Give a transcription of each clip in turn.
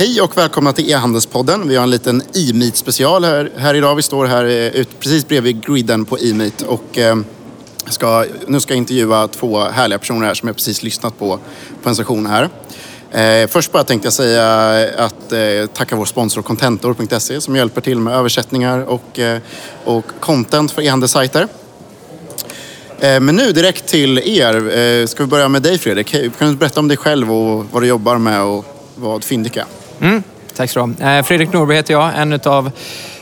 Hej och välkomna till e-handelspodden. Vi har en liten e-meet special här, här idag. Vi står här eh, ut, precis bredvid griden på e-meet och eh, ska, nu ska jag intervjua två härliga personer här som jag precis lyssnat på på en session här. Eh, först bara tänkte jag säga att eh, tacka vår sponsor Contentor.se som hjälper till med översättningar och, eh, och content för e-handelssajter. Eh, men nu direkt till er. Eh, ska vi börja med dig Fredrik? Kan du berätta om dig själv och vad du jobbar med och vad Fyndik är? Mm, tack så du ha. Eh, Fredrik Norberg heter jag, en av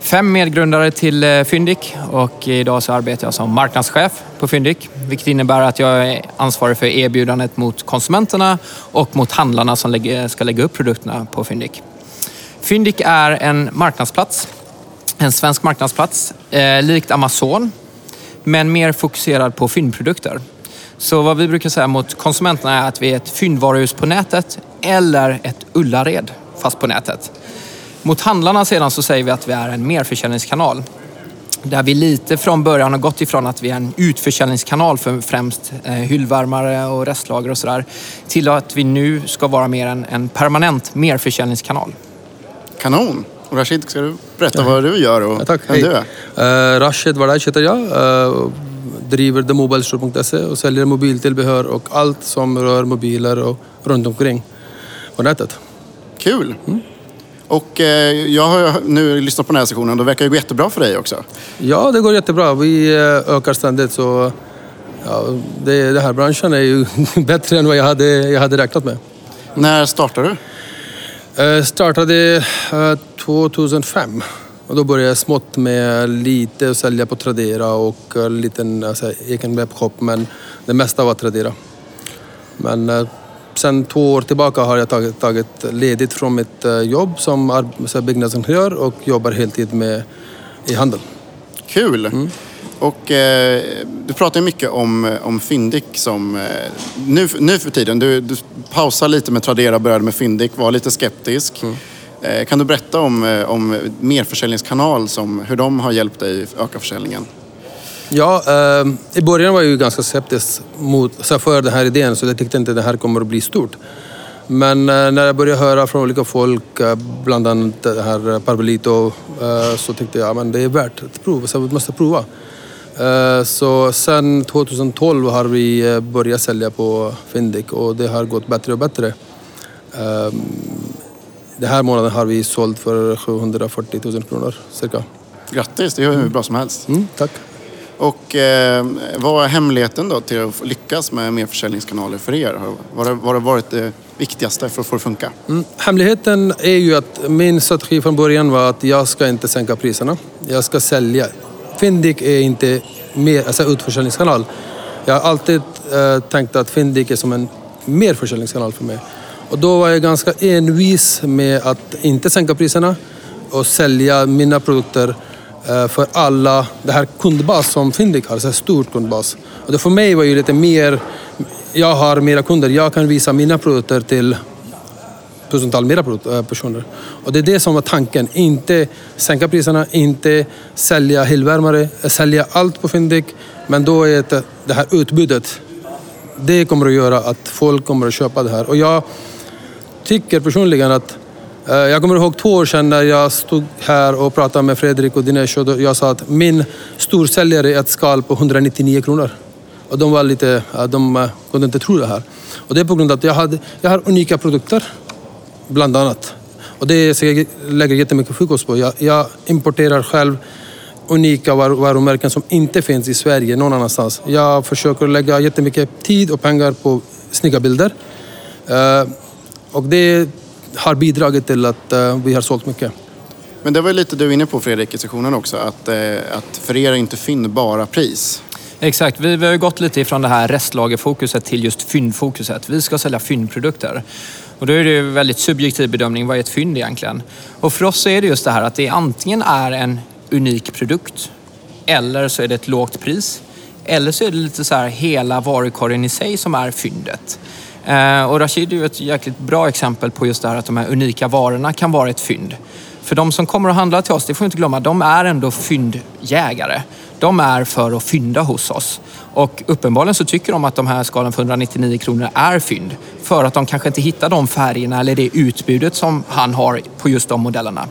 fem medgrundare till eh, Fyndik och idag så arbetar jag som marknadschef på Fyndik. Vilket innebär att jag är ansvarig för erbjudandet mot konsumenterna och mot handlarna som ska lägga upp produkterna på Fyndik. Fyndik är en marknadsplats, en svensk marknadsplats, eh, likt Amazon, men mer fokuserad på fyndprodukter. Så vad vi brukar säga mot konsumenterna är att vi är ett fyndvaruhus på nätet eller ett Ullared, fast på nätet. Mot handlarna sedan så säger vi att vi är en merförsäljningskanal. Där vi lite från början har gått ifrån att vi är en utförsäljningskanal för främst eh, hyllvärmare och restlager och sådär. Till att vi nu ska vara mer en, en permanent merförsäljningskanal. Kanon! Och Rashid, ska du berätta vad du gör och Ja, tack, vem hej. du är? Uh, Rashid Wadac heter jag. Uh, driver themobilestore.se och säljer mobiltillbehör och allt som rör mobiler och runt omkring på nätet. Kul! Och eh, jag har nu lyssnat på den här sessionen och det verkar ju gå jättebra för dig också. Ja, det går jättebra. Vi uh, ökar ständigt så ja, det, det här branschen är ju bättre än vad jag hade, jag hade räknat med. När startade du? Uh, startade uh, 2005 och då började jag smått med lite att sälja på Tradera och uh, liten alltså, egen webbshop men det mesta var Tradera. Men uh, sen två år tillbaka har jag tagit, tagit ledigt från mitt uh, jobb som byggnadsingenjör och jobbar heltid med i handel. Kul! Och eh, du pratar ju mycket om, om Fyndik som... Eh, nu, nu för tiden, du, du pausar lite med Tradera, började med Fyndik, var lite skeptisk. Eh, kan du berätta om, eh, om merförsäljningskanal, som, hur de har hjälpt dig öka försäljningen? Ja, eh, i början var jag ju ganska skeptisk mot, så för den här idén så jag tyckte inte det här kommer att bli stort. Men eh, när jag började höra från olika folk, eh, bland annat det här Parvelito, eh, så tyckte jag att det är värt att prova, så vi måste prova. Eh, så sen 2012 har vi eh, börjat sälja på Fyndik och det har gått bättre och bättre. Eh, den här månaden har vi sålt för 740 000 kronor cirka. Grattis, det är hur bra som helst. Mm, tack. Och eh, vad är hemligheten då till att lyckas med mer försäljningskanaler för er? Vad har, vad har varit det viktigaste för att få det att funka? Mm. Hemligheten är ju att min strategi från början var att jag ska inte sänka priserna. Jag ska sälja. Fyndik är inte mer, alltså utförsäljningskanal. Jag har alltid eh, tänkt att Fyndik är som en merförsäljningskanal för mig. Och då var jag ganska envis med att inte sänka priserna och sälja mina produkter Eh, för alla, det här kundbas som Fyndik har, så här stort kundbas. Och det för mig var ju lite mer, jag har mera kunder, jag kan visa mina produkter till tusentals mera eh, personer. Och det är det som var tanken. Inte sänka priserna, inte sälja hyllvärmare, sälja allt på Fyndik. Men då är det, det här utbudet, det kommer att göra att folk kommer att köpa det här. Och jag tycker personligen att Eh, jag kommer ihåg två år sedan när jag stod här och pratade med Fredrik och Dinesh och jag sa att min storsäljare är ett skal på 199 kronor. Och de var lite, de eh, kunde inte tro det här. Och det är på grund av att jag, hade, jag har unika produkter, bland annat. Och det lägger jag jättemycket fokus på. Jag, jag importerar själv unika var, varumärken som inte finns i Sverige någon annanstans. Jag försöker lägga jättemycket tid och pengar på snygga bilder. Uh, och det har bidragit till att eh, vi har sålt mycket. Men det var ju lite du inne på Fredrik i sessionen också, att, eh, att för er är inte fynd bara pris. Exakt, vi, vi har ju gått lite ifrån det här restlagerfokuset till just fyndfokuset. Vi ska sälja fyndprodukter. Och då är det ju en väldigt subjektiv bedömning, vad är ett fynd egentligen? Och för oss så är det just det här att det antingen är en unik produkt eller så är det ett lågt pris. Eller så är det lite så här hela varukorgen i sig som är fyndet. Eh, och Rashid är ju ett jäkligt bra exempel på just det här att de här unika varorna kan vara ett fynd. För de som kommer och handlar till oss, det får vi inte glömma, de är ändå fyndjägare. de är för att fynda hos oss. Och uppenbarligen så tycker de att de här skalen för 199 kronor är fynd. För att de kanske inte hittar de färgerna eller det utbudet som han har på just de modellerna.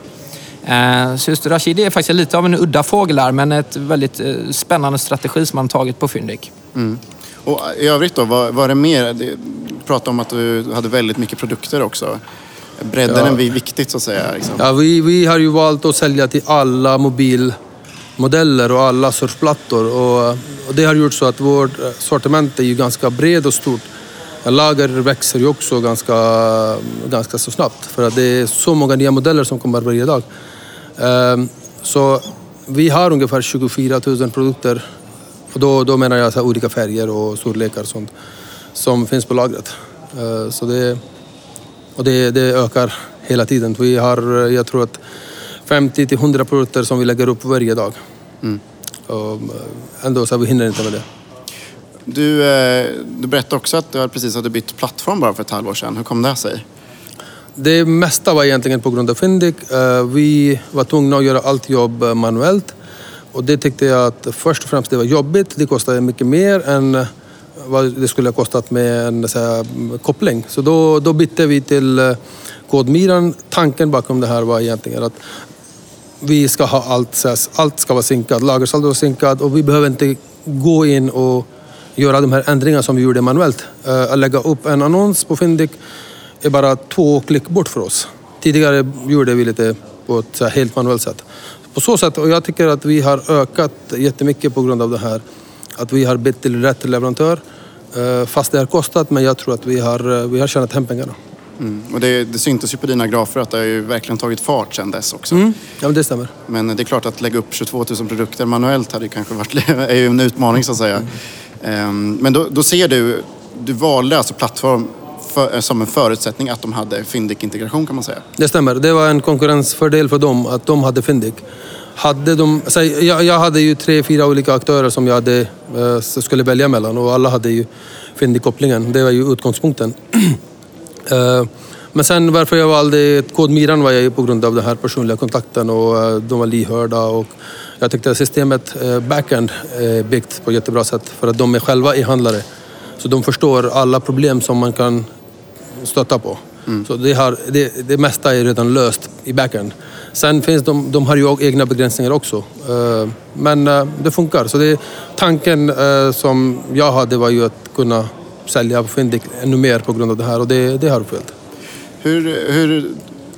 Eh, så just Rashidi är faktiskt lite av en udda fågel här, men ett väldigt eh, spännande strategi som han tagit på Fyndik. Mm. Och i övrigt då, vad var det mer? Du pratade om att du hade väldigt mycket produkter också. Bredden Ja. är viktigt så att säga. Liksom. Ja, vi, vi har ju valt att sälja till alla mobilmodeller och alla surfplattor. Och, och det har gjort så att vårt eh, sortiment är ju ganska bred och stort. Lager växer ju också ganska, ganska så snabbt för att det är så många nya modeller som kommer varje dag. Ehm, Så vi har ungefär 24 000 produkter. Och då, då menar jag så olika färger och storlekar och sånt som finns på lagret. Eh, Så det, och det, det ökar hela tiden. Vi har, eh, jag tror att 50 till 100 produkter som vi lägger upp varje dag. Och eh, ändå så vi hinner inte med det. Du, du berättade också att du precis hade bytt plattform bara för ett halvår sedan. Hur kom det sig? Det mesta var egentligen på grund av Fyndik. Vi var tvungna att göra allt jobb manuellt. Och det tyckte jag att först och främst det var jobbigt. Det kostade mycket mer än vad det skulle ha kostat med en så här, koppling. Så då, då bytte vi till eh, Kodmiran. Tanken bakom det här var egentligen att vi ska ha allt, så här, allt ska vara synkat, lagersaldo är synkat och vi behöver inte gå in och göra de här ändringarna som vi gjorde manuellt. Eh, att lägga upp en annons på Fyndik är bara två klick bort för oss. Tidigare gjorde vi lite på ett helt manuellt sätt. På så sätt, och jag tycker att vi har ökat jättemycket på grund av det här. Att vi har bytt till rätt leverantör. Eh, Fast det har kostat, men jag tror att vi har, eh, vi har tjänat hem pengarna. Mm. Och det, det syntes ju på dina grafer att det har ju verkligen tagit fart sedan dess också. Mm. Ja, men det stämmer. Men det är klart att lägga upp 22 000 produkter manuellt hade ju kanske varit är ju en utmaning så att säga. Ehm, Men då, då ser du, du valde alltså plattform för, eh, som en förutsättning att de hade Fyndik-integration kan man säga. Det stämmer. Det var en konkurrensfördel för dem att de hade Fyndik. Hade de, jag, jag hade ju tre, fyra olika aktörer som jag hade, eh, skulle välja mellan och alla hade ju Fyndik-kopplingen. Det var ju utgångspunkten. Eh, Men sen varför jag valde Kodmiran var ju på grund av den här personliga kontakten och eh, de var lyhörda och jag tyckte att systemet eh, backend är byggt på ett jättebra sätt för att de är själva e-handlare. Så de förstår alla problem som man kan stöta på. Så det, har, det, det mesta är redan löst i backend. Sen finns de, de har ju egna begränsningar också. Eh, Men eh, det funkar. Så det, tanken eh, som jag hade var ju att kunna sälja på Fyndik ännu mer på grund av det här och det, det har uppfyllt. Hur, hur,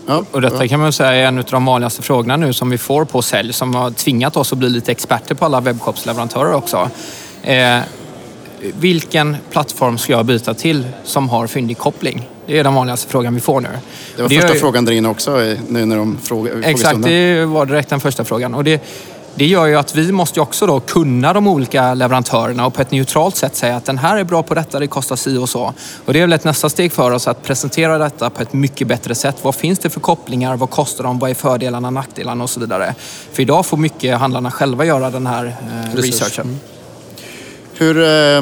ja, Och detta kan man säga är en av de vanligaste frågorna nu som vi får på sälj som har tvingat oss att bli lite experter på alla webbshopsleverantörer också. Eh, vilken plattform ska jag byta till som har fyndig koppling? Det är den vanligaste frågan vi får nu. det var Det första ju- frågan där inne också eh, nu när de frågar Exakt, det var direkt den första frågan. Och det, det gör ju att vi måste också då kunna de olika leverantörerna och på ett neutralt sätt säga att den här är bra på detta, det kostar si och så. Och det är väl ett nästa steg för oss att presentera detta på ett mycket bättre sätt. Vad finns det för kopplingar? Vad kostar de? Vad är fördelarna, nackdelarna och så vidare? För idag får mycket handlarna själva göra den här eh, Research. researchen. Hur, eh, eh,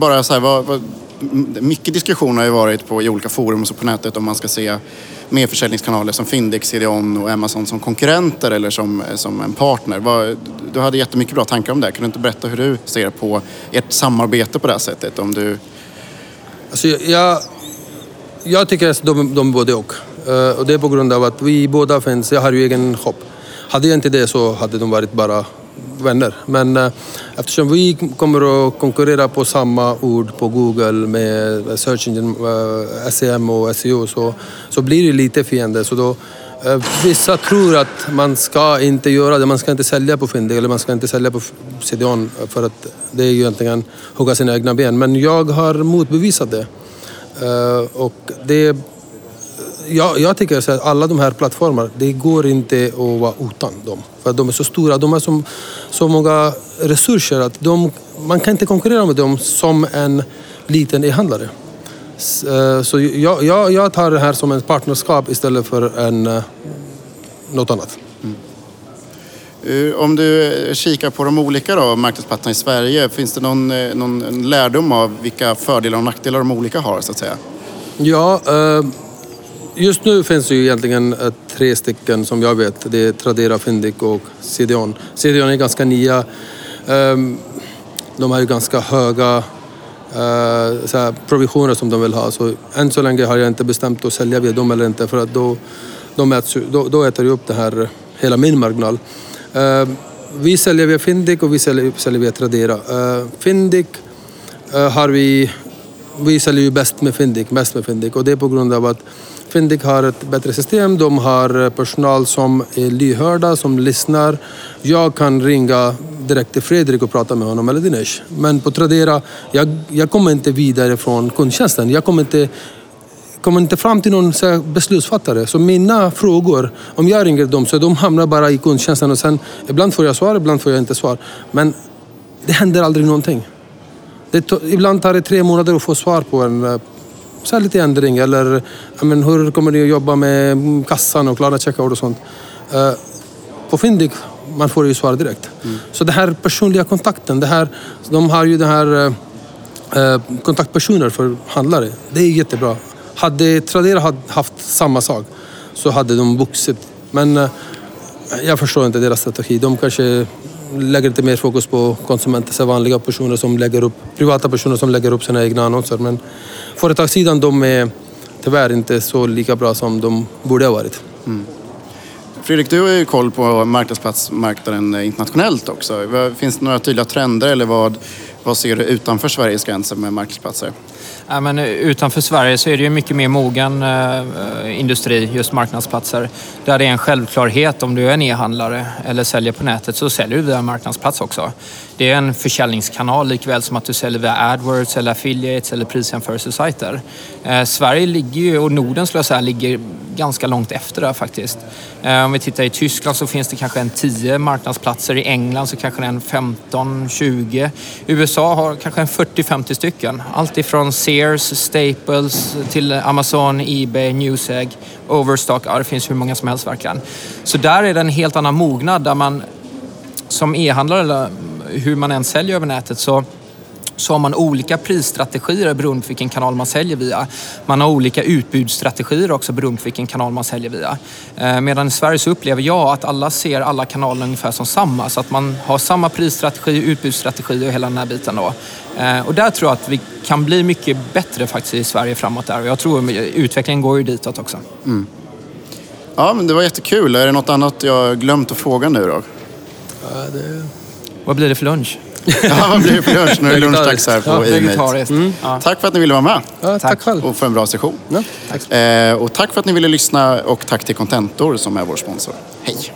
bara så här, vad, vad, mycket diskussioner har ju varit på, i olika forum och så på nätet om man ska se mer försäljningskanaler som Findex, CDON och Amazon som konkurrenter eller som, eh, som en partner. Vad, du hade jättemycket bra tankar om det. Kan du inte berätta hur du ser på ert samarbete på det här sättet? Om du, Alltså, jag- jag, tycker att de, de är både och. Eh, och det är på grund av att vi båda finns, jag har ju egen shop. Hade jag inte det så hade de varit bara vänner. Men eh, eftersom vi kommer att konkurrera på samma ord på Google med eh, Search Engine, eh, SEM och SEO så, så blir det lite fiende. Så då, eh, vissa tror att man ska inte göra det, man ska inte sälja på Fyndig eller man ska inte sälja på CDON för att det är ju egentligen hugga sina egna ben. Men jag har motbevisat det. Eh, och det jag, jag tycker så att alla de här plattformarna, det går inte att vara utan dem. För de är så stora, de har så, så många resurser att de, man kan inte konkurrera med dem som en liten e-handlare. Eh, Så jag, jag, jag tar det här som ett partnerskap istället för en, eh, något annat. eh, om du kikar på de olika då, marknadsplatserna i Sverige, finns det någon, någon lärdom av vilka fördelar och nackdelar de olika har så att säga? Ja, eh, just nu finns det ju egentligen eh, tre stycken som jag vet. Det är Tradera, Fyndik och CDON. CDON är ganska nya. Ehm, de har ju ganska höga eh, så här, provisioner som de vill ha. Så än så länge har jag inte bestämt att sälja via dem eller inte för att då, de äts, då, då äter ju upp det här, hela min marginal. Ehm, vi säljer via Fyndik och vi säljer, säljer via Tradera. Ehm, Findic Fyndik eh, har vi, vi säljer ju bäst med Fyndik, mest med Fyndik och det är på grund av att Fyndik har ett bättre system, de har eh, personal som är lyhörda, som lyssnar. Jag kan ringa direkt till Fredrik och prata med honom eller Dinesh. Men på Tradera, jag, jag kommer inte vidare från kundtjänsten. Jag kommer inte kommer inte fram till någon beslutsfattare. Så mina frågor, om jag ringer dem, så de hamnar bara i kundtjänsten och sen ibland får jag svar, ibland får jag inte svar. Men det händer aldrig någonting. Det to- ibland tar det tre månader att få svar på en eh, så lite ändring eller men, hur kommer ni att jobba med mm, kassan och klara checkout och sånt. Eh, På Fyndik man får ju svar direkt. Så den här personliga kontakten, det här, de har ju den här eh, eh, kontaktpersoner för handlare. Det är jättebra. Hade Tradera haft samma sak så hade de vuxit. Men eh, jag förstår inte deras strategi. De kanske lägger lite mer fokus på konsumenter, så vanliga personer som lägger upp, privata personer som lägger upp sina egna annonser. Men företagssidan, de är tyvärr inte så lika bra som de borde ha varit. Mm. Fredrik, du har ju koll på marknadsplatsmarknaden internationellt också. Finns det några tydliga trender eller vad, vad ser du utanför Sveriges gränser med marknadsplatser? Ja, men eh, utanför Sverige så är det ju mycket mer mogen eh, eh, industri, just marknadsplatser. Där det är en självklarhet om du är en e-handlare eller säljer på nätet så säljer du via marknadsplats också. Det är en försäljningskanal likväl som att du säljer via AdWords eller affiliates eller prisjämförelsesajter. Eh, Sverige ligger ju, och Norden skulle jag säga, ligger ganska långt efter där faktiskt. Eh, om vi tittar i Tyskland så finns det kanske en 10 marknadsplatser. I England så kanske det är en 15-20. USA har kanske en 40-50 stycken. Allt ifrån Sears, Staples till Amazon, Ebay, Newsegg, Overstock. Ja, det finns hur många som helst verkligen. Så där är det en helt annan mognad där man som e-handlare hur man än säljer över nätet så så har man olika prisstrategier beroende på vilken kanal man säljer via. Man har olika utbudsstrategier också beroende på vilken kanal man säljer via. Eh, Medan i Sverige så upplever jag att alla ser alla kanaler ungefär som samma. Så att man har samma prisstrategi, utbudsstrategi och hela den här biten då. Eh, Och där tror jag att vi kan bli mycket bättre faktiskt i Sverige framåt där. Och jag tror utvecklingen går ju ditåt också. Ja, men det var jättekul. Är det något annat jag glömt att fråga nu då? Vad blir det för lunch? Ja, vad blir det för lunch? Nu är det lunchdags här på Ja, e Vegetariskt. Ja. Tack för att ni ville vara med Ja, tack själv. och för en bra session. Ja. Eh, och tack för att ni ville lyssna och tack till Contentor som är vår sponsor. Hej!